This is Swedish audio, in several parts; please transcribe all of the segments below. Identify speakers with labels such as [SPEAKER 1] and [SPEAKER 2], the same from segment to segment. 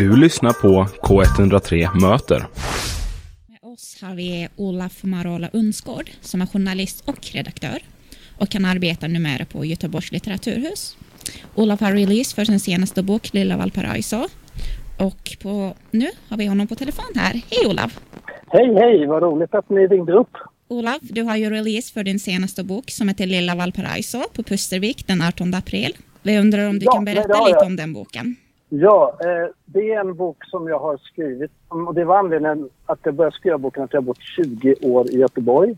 [SPEAKER 1] Du lyssnar på K103 Möter.
[SPEAKER 2] Med oss har vi Olaf Marola Unsgård som är journalist och redaktör och han arbetar numera på Göteborgs litteraturhus. Olaf har release för sin senaste bok Lilla Valparaiso och på, nu har vi honom på telefon här. Hej Olaf!
[SPEAKER 3] Hej hej, vad roligt att ni ringde upp.
[SPEAKER 2] Olaf, du har ju release för din senaste bok som heter Lilla Valparaiso på Pustervik den 18 april. Vi undrar om du
[SPEAKER 3] Ja,
[SPEAKER 2] kan berätta lite om den boken.
[SPEAKER 3] Ja, eh, det är en bok som jag har skrivit. Mm, och det var anledningen att jag började skriva boken att jag har bott 20 år i Göteborg.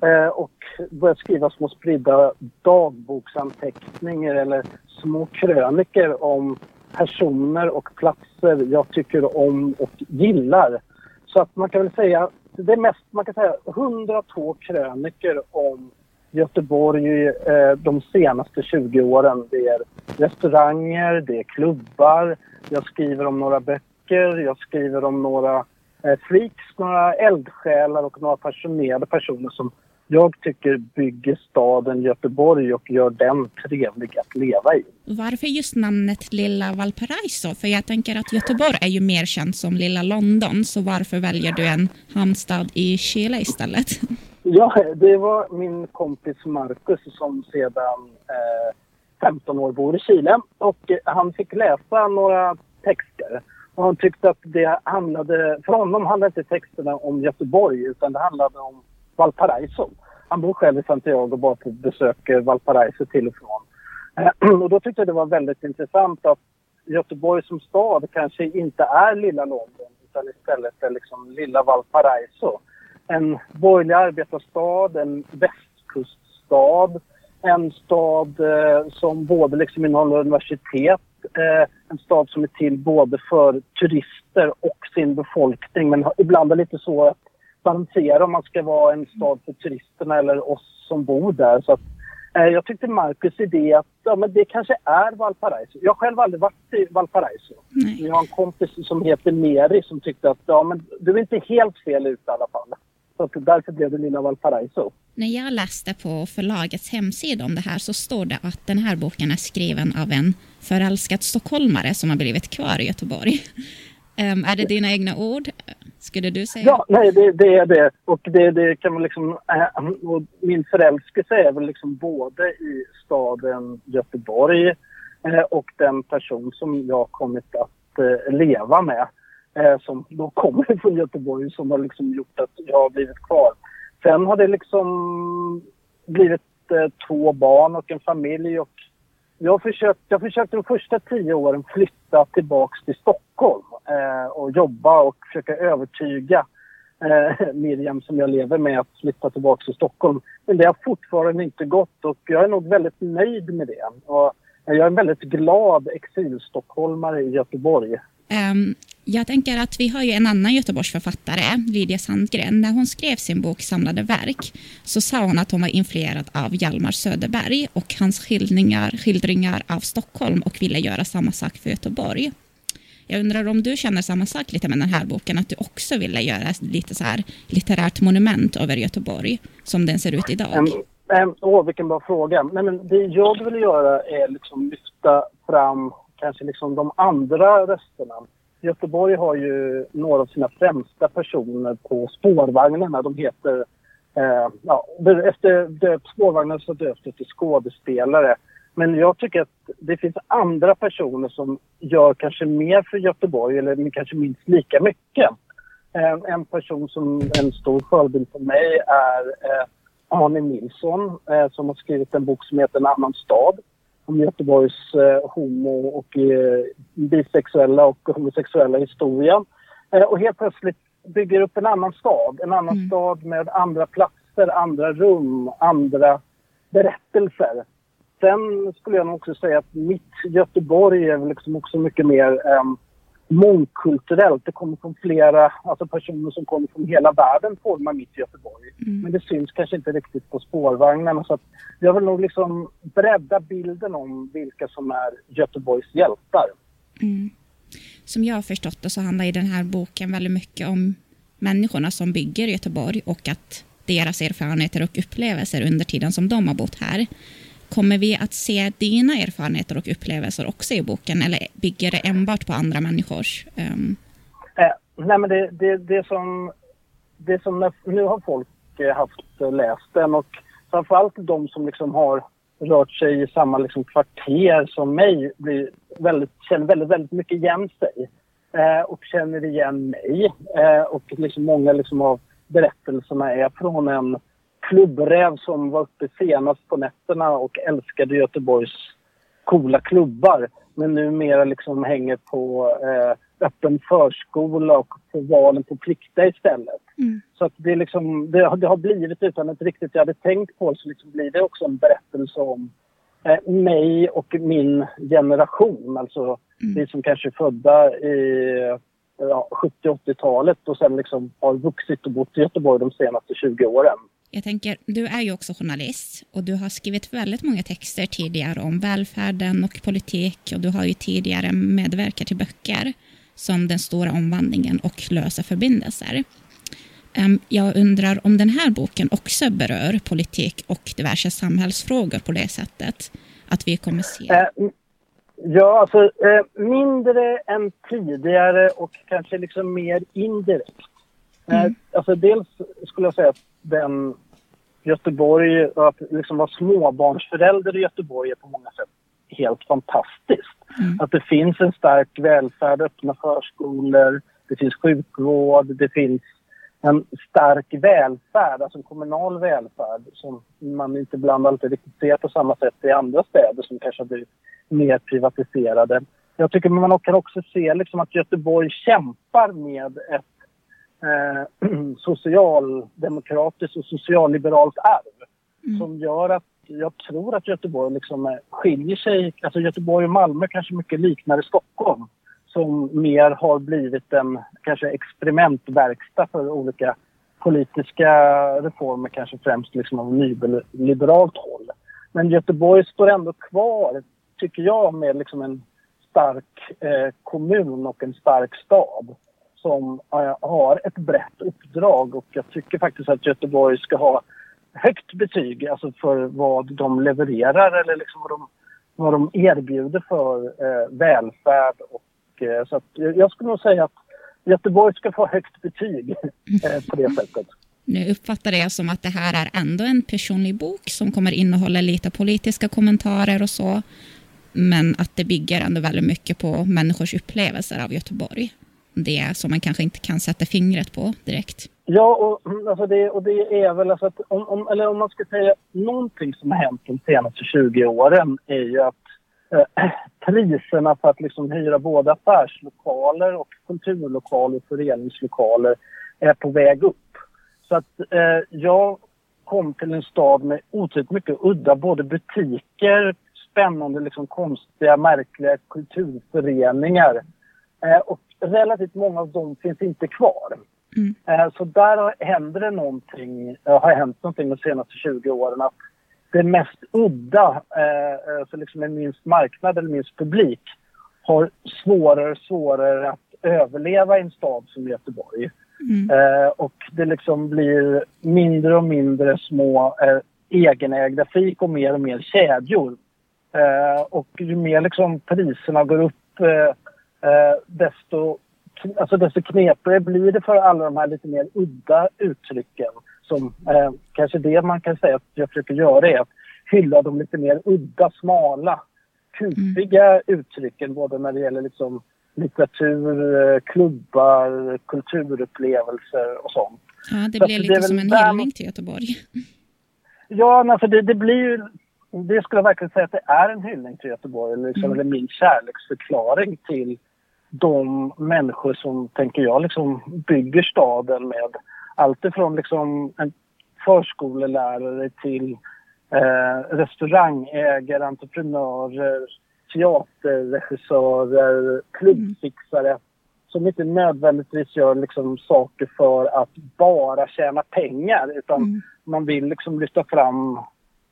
[SPEAKER 3] Eh, och började skriva små spridda dagboksanteckningar eller små kröniker om personer och platser jag tycker om och gillar. Så att man kan väl säga, det är mest, man kan säga 102 kröniker om Göteborg eh, de senaste 20 åren. Det är restauranger, det är klubbar, jag skriver om några böcker, jag skriver om några eh, freaks, några eldsjälar och några passionerade personer som jag tycker bygger staden Göteborg och gör den trevlig att leva i.
[SPEAKER 2] Varför just namnet Lilla Valparaiso? För jag tänker att Göteborg är ju mer känt som Lilla London, så varför väljer du en hamnstad i Chile istället?
[SPEAKER 3] Ja, det var min kompis Marcus som sedan eh, 15 år bor i Chile och eh, han fick läsa några texter. Och han tyckte att det handlade, för honom handlade inte texterna om Göteborg utan det handlade om Valparaiso. Han bor själv i Santiago och bara på besöker Valparaiso till och från. Eh, och då tyckte jag det var väldigt intressant att Göteborg som stad kanske inte är lilla London utan istället är liksom lilla Valparaiso en borgerlig arbetarstad, en västkuststad, en stad eh, som både liksom innehåller universitet, eh, en stad som är till både för turister och sin befolkning men ibland är det lite så att balansera om man ska vara en stad för turisterna eller oss som bor där. Så att, eh, jag tyckte Marcus idé att ja, men det kanske är Valparaiso. Jag har själv aldrig varit i Valparaiso. Jag har en kompis som heter Meri som tyckte att ja, men du är inte helt fel ute i alla fall. Så att därför blev det Lilla Valparaiso.
[SPEAKER 2] När jag läste på förlagets hemsida om det här så står det att den här boken är skriven av en förälskad stockholmare som har blivit kvar i Göteborg. Em, är det dina egna ord? Skulle du säga?
[SPEAKER 3] Ja, nej, det, det är det. Och det, det kan man liksom... Äh, min förälskelse är väl liksom både i staden Göteborg eh, och den person som jag kommit att eh, leva med. Eh, som då kommer från Göteborg som har liksom gjort att jag har blivit kvar. Sen har det liksom blivit eh, två barn och en familj och jag försökt, jag försökte de första tio åren flytta tillbaks till Stockholm eh, och jobba och försöka övertyga eh, Miriam som jag lever med att flytta tillbaks till Stockholm. Men det har fortfarande inte gått och jag är nog väldigt nöjd med det. Och jag är en väldigt glad exilstockholmare i Göteborg.
[SPEAKER 2] Um, jag tänker att vi har ju en annan Göteborgsförfattare, Lydia Sandgren. När hon skrev sin bok Samlade verk så sa hon att hon var influerad av Hjalmar Söderberg och hans skildringar, skildringar av Stockholm och ville göra samma sak för Göteborg. Jag undrar om du känner samma sak lite med den här boken, att du också ville göra lite så här litterärt monument över Göteborg som den ser ut idag.
[SPEAKER 3] Mm. Mm, åh, vilken bra fråga. Nej, men det jag vill göra är liksom lyfta fram kanske liksom de andra rösterna. Göteborg har ju några av sina främsta personer på spårvagnarna. De heter, eh, ja, efter spårvagnarna spårvagnen så döps det till skådespelare. Men jag tycker att det finns andra personer som gör kanske mer för Göteborg eller kanske minst lika mycket. Eh, en person som en stor förebild för mig är eh, Arne Nilsson eh, som har skrivit en bok som heter En annan stad om Göteborgs eh, homo och eh, bisexuella och homosexuella historia. Eh, och helt plötsligt bygger upp en annan stad. En annan
[SPEAKER 2] Mm.
[SPEAKER 3] stad med andra platser, andra rum, andra berättelser. Sen skulle jag nog också säga att mitt Göteborg är liksom också mycket mer eh, mångkulturellt. Det kommer från flera alltså personer som kommer från hela världen formar mitt Göteborg.
[SPEAKER 2] Mm.
[SPEAKER 3] Men det syns kanske inte riktigt på spårvagnarna. Så att jag vill nog liksom bredda bilden om vilka som är Göteborgs hjältar.
[SPEAKER 2] Mm. Som jag har förstått det så handlar ju den här boken väldigt mycket om människorna som bygger Göteborg och att deras erfarenheter och upplevelser under tiden som de har bott här. Kommer vi att se dina erfarenheter och upplevelser också i boken eller bygger det enbart på andra människors? Um...
[SPEAKER 3] Eh, nej men det, det, det som, det som nu har folk eh, haft eh, läst den och framförallt de som liksom har rört sig i samma liksom kvarter som mig blir väldigt, känner väldigt, väldigt mycket igen sig eh, och känner igen mig. Eh, och liksom många liksom av berättelserna är från en klubbräv som var uppe senast på nätterna och älskade Göteborgs coola klubbar men numera liksom hänger på eh, öppen förskola och på valen på plikta istället. Mm. Så att det, liksom, det, det, har blivit, utan att riktigt jag hade tänkt på så liksom blir det också en berättelse om eh, mig och min generation. Alltså mm. vi som kanske är födda i ja, 70-80-talet och sen liksom har vuxit och bott i Göteborg de senaste 20 åren.
[SPEAKER 2] Jag tänker, du är ju också journalist och du har skrivit väldigt många texter tidigare om välfärden och politik och du har ju tidigare medverkat till böcker som Den stora omvandlingen och Lösa förbindelser. Ehm, jag undrar om den här boken också berör politik och diverse samhällsfrågor på det sättet att vi kommer se?
[SPEAKER 3] Ehm, ja, alltså ehm, mindre än tidigare och kanske liksom mer indirekt. Mm. Alltså dels skulle jag säga att den Göteborg, att liksom vara småbarnsförälder i Göteborg är på många sätt helt fantastiskt. Mm. Att det finns en stark välfärd, öppna förskolor, det finns sjukvård, det finns en stark välfärd, alltså en kommunal välfärd som man inte ibland alltid riktigt ser på samma sätt i andra städer som kanske har blivit mer privatiserade. Jag tycker man kan också se liksom att Göteborg kämpar med ett eh, socialdemokratiskt och socialliberalt arv mm. som gör att jag tror att Göteborg liksom skiljer sig. Alltså Göteborg och Malmö kanske mycket liknar Stockholm som mer har blivit en kanske experimentverkstad för olika politiska reformer, kanske främst liksom av nyliberalt håll. Men Göteborg står ändå kvar, tycker jag, med liksom en stark eh, kommun och en stark stad som har ett brett uppdrag och jag tycker faktiskt att Göteborg ska ha högt betyg alltså för vad de levererar eller liksom vad, de, vad de erbjuder för eh, välfärd. Och, eh, så att, jag skulle nog säga att Göteborg ska få högt betyg eh, på det sättet.
[SPEAKER 2] Nu uppfattar jag som att det här är ändå en personlig bok som kommer innehålla lite politiska kommentarer och så. Men att det bygger ändå väldigt mycket på människors upplevelser av Göteborg. Det som man kanske inte kan sätta fingret på direkt.
[SPEAKER 3] Ja, och, mm, alltså det, och det är väl alltså att om, om, eller om man ska säga någonting som har hänt de senaste 20 åren är ju att eh, priserna för att liksom hyra både affärslokaler och kulturlokaler och föreningslokaler är på väg upp. Så att eh, jag kom till en stad med otroligt mycket udda både butiker, spännande, liksom konstiga, märkliga kulturföreningar. Eh, och relativt många av dem finns inte kvar. Mm. Eh, så där händer det någonting, eh, har hänt någonting de senaste 20 åren. Att det mest udda, eh, så liksom en minst marknad eller minst publik, har svårare och svårare att överleva i en stad som Göteborg. Mm. Och det liksom blir mindre och mindre små egenägda fik och mer och mer kedjor. Och ju mer liksom priserna går upp desto alltså desto knepigare blir det för alla de här lite mer udda uttrycken. Som eh, kanske det man kan säga att jag försöker göra är att hylla de lite mer udda, smala, kupiga mm. uttrycken både när det gäller liksom litteratur, eh, klubbar, kulturupplevelser och sånt.
[SPEAKER 2] Ja, det blir lite det som en hyllning till Göteborg.
[SPEAKER 3] Ja, alltså det, det blir ju... Det skulle jag verkligen säga att det är en hyllning till Göteborg, liksom, mm. eller min kärleksförklaring till de människor som, tänker jag, liksom bygger staden med allt ifrån liksom en förskolelärare till eh, restaurangägare, entreprenörer, teaterregissörer, klubbfixare mm. som inte nödvändigtvis gör liksom saker för att bara tjäna pengar utan mm. man vill liksom lyfta fram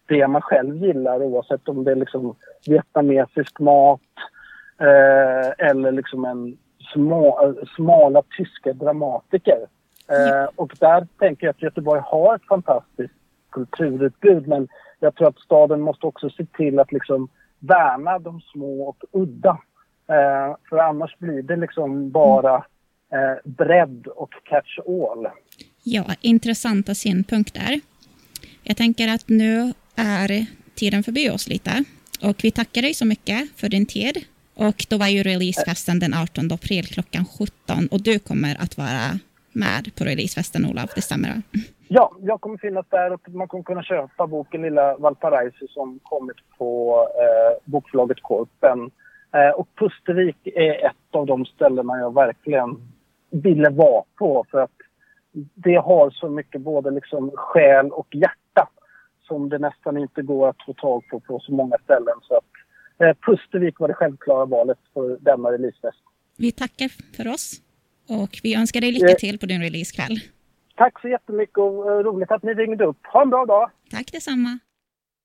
[SPEAKER 3] det man själv gillar oavsett om det är liksom vietnamesisk mat, eh, eller liksom en små, smala tyska dramatiker. Eh, och där tänker jag att Göteborg har ett fantastiskt kulturutbud men jag tror att staden måste också se till att liksom värna de små och udda. Eh, för annars blir det liksom bara eh, bredd och catch all.
[SPEAKER 2] Ja, intressanta synpunkter. Jag tänker att nu är tiden förbi oss lite och vi tackar dig så mycket för din tid. Och då var ju releasefesten den 18 april klockan 17 och du kommer att vara med på releasefesten Olof, det stämmer?
[SPEAKER 3] Ja, jag kommer finnas där och man kommer kunna köpa boken Lilla Valparaiso som kommit på eh, bokförlaget Korpen. Eh, och Pustervik är ett av de ställena jag verkligen ville vara på för att det har så mycket både liksom själ och hjärta som det nästan inte går att få tag på på så många ställen. Så att, Pustervik var det självklara valet för denna releasefest.
[SPEAKER 2] Vi tackar för oss och vi önskar dig lycka till på din releasekväll.
[SPEAKER 3] Tack så jättemycket och eh, roligt att ni ringde upp. Ha en bra dag!
[SPEAKER 2] Tack detsamma!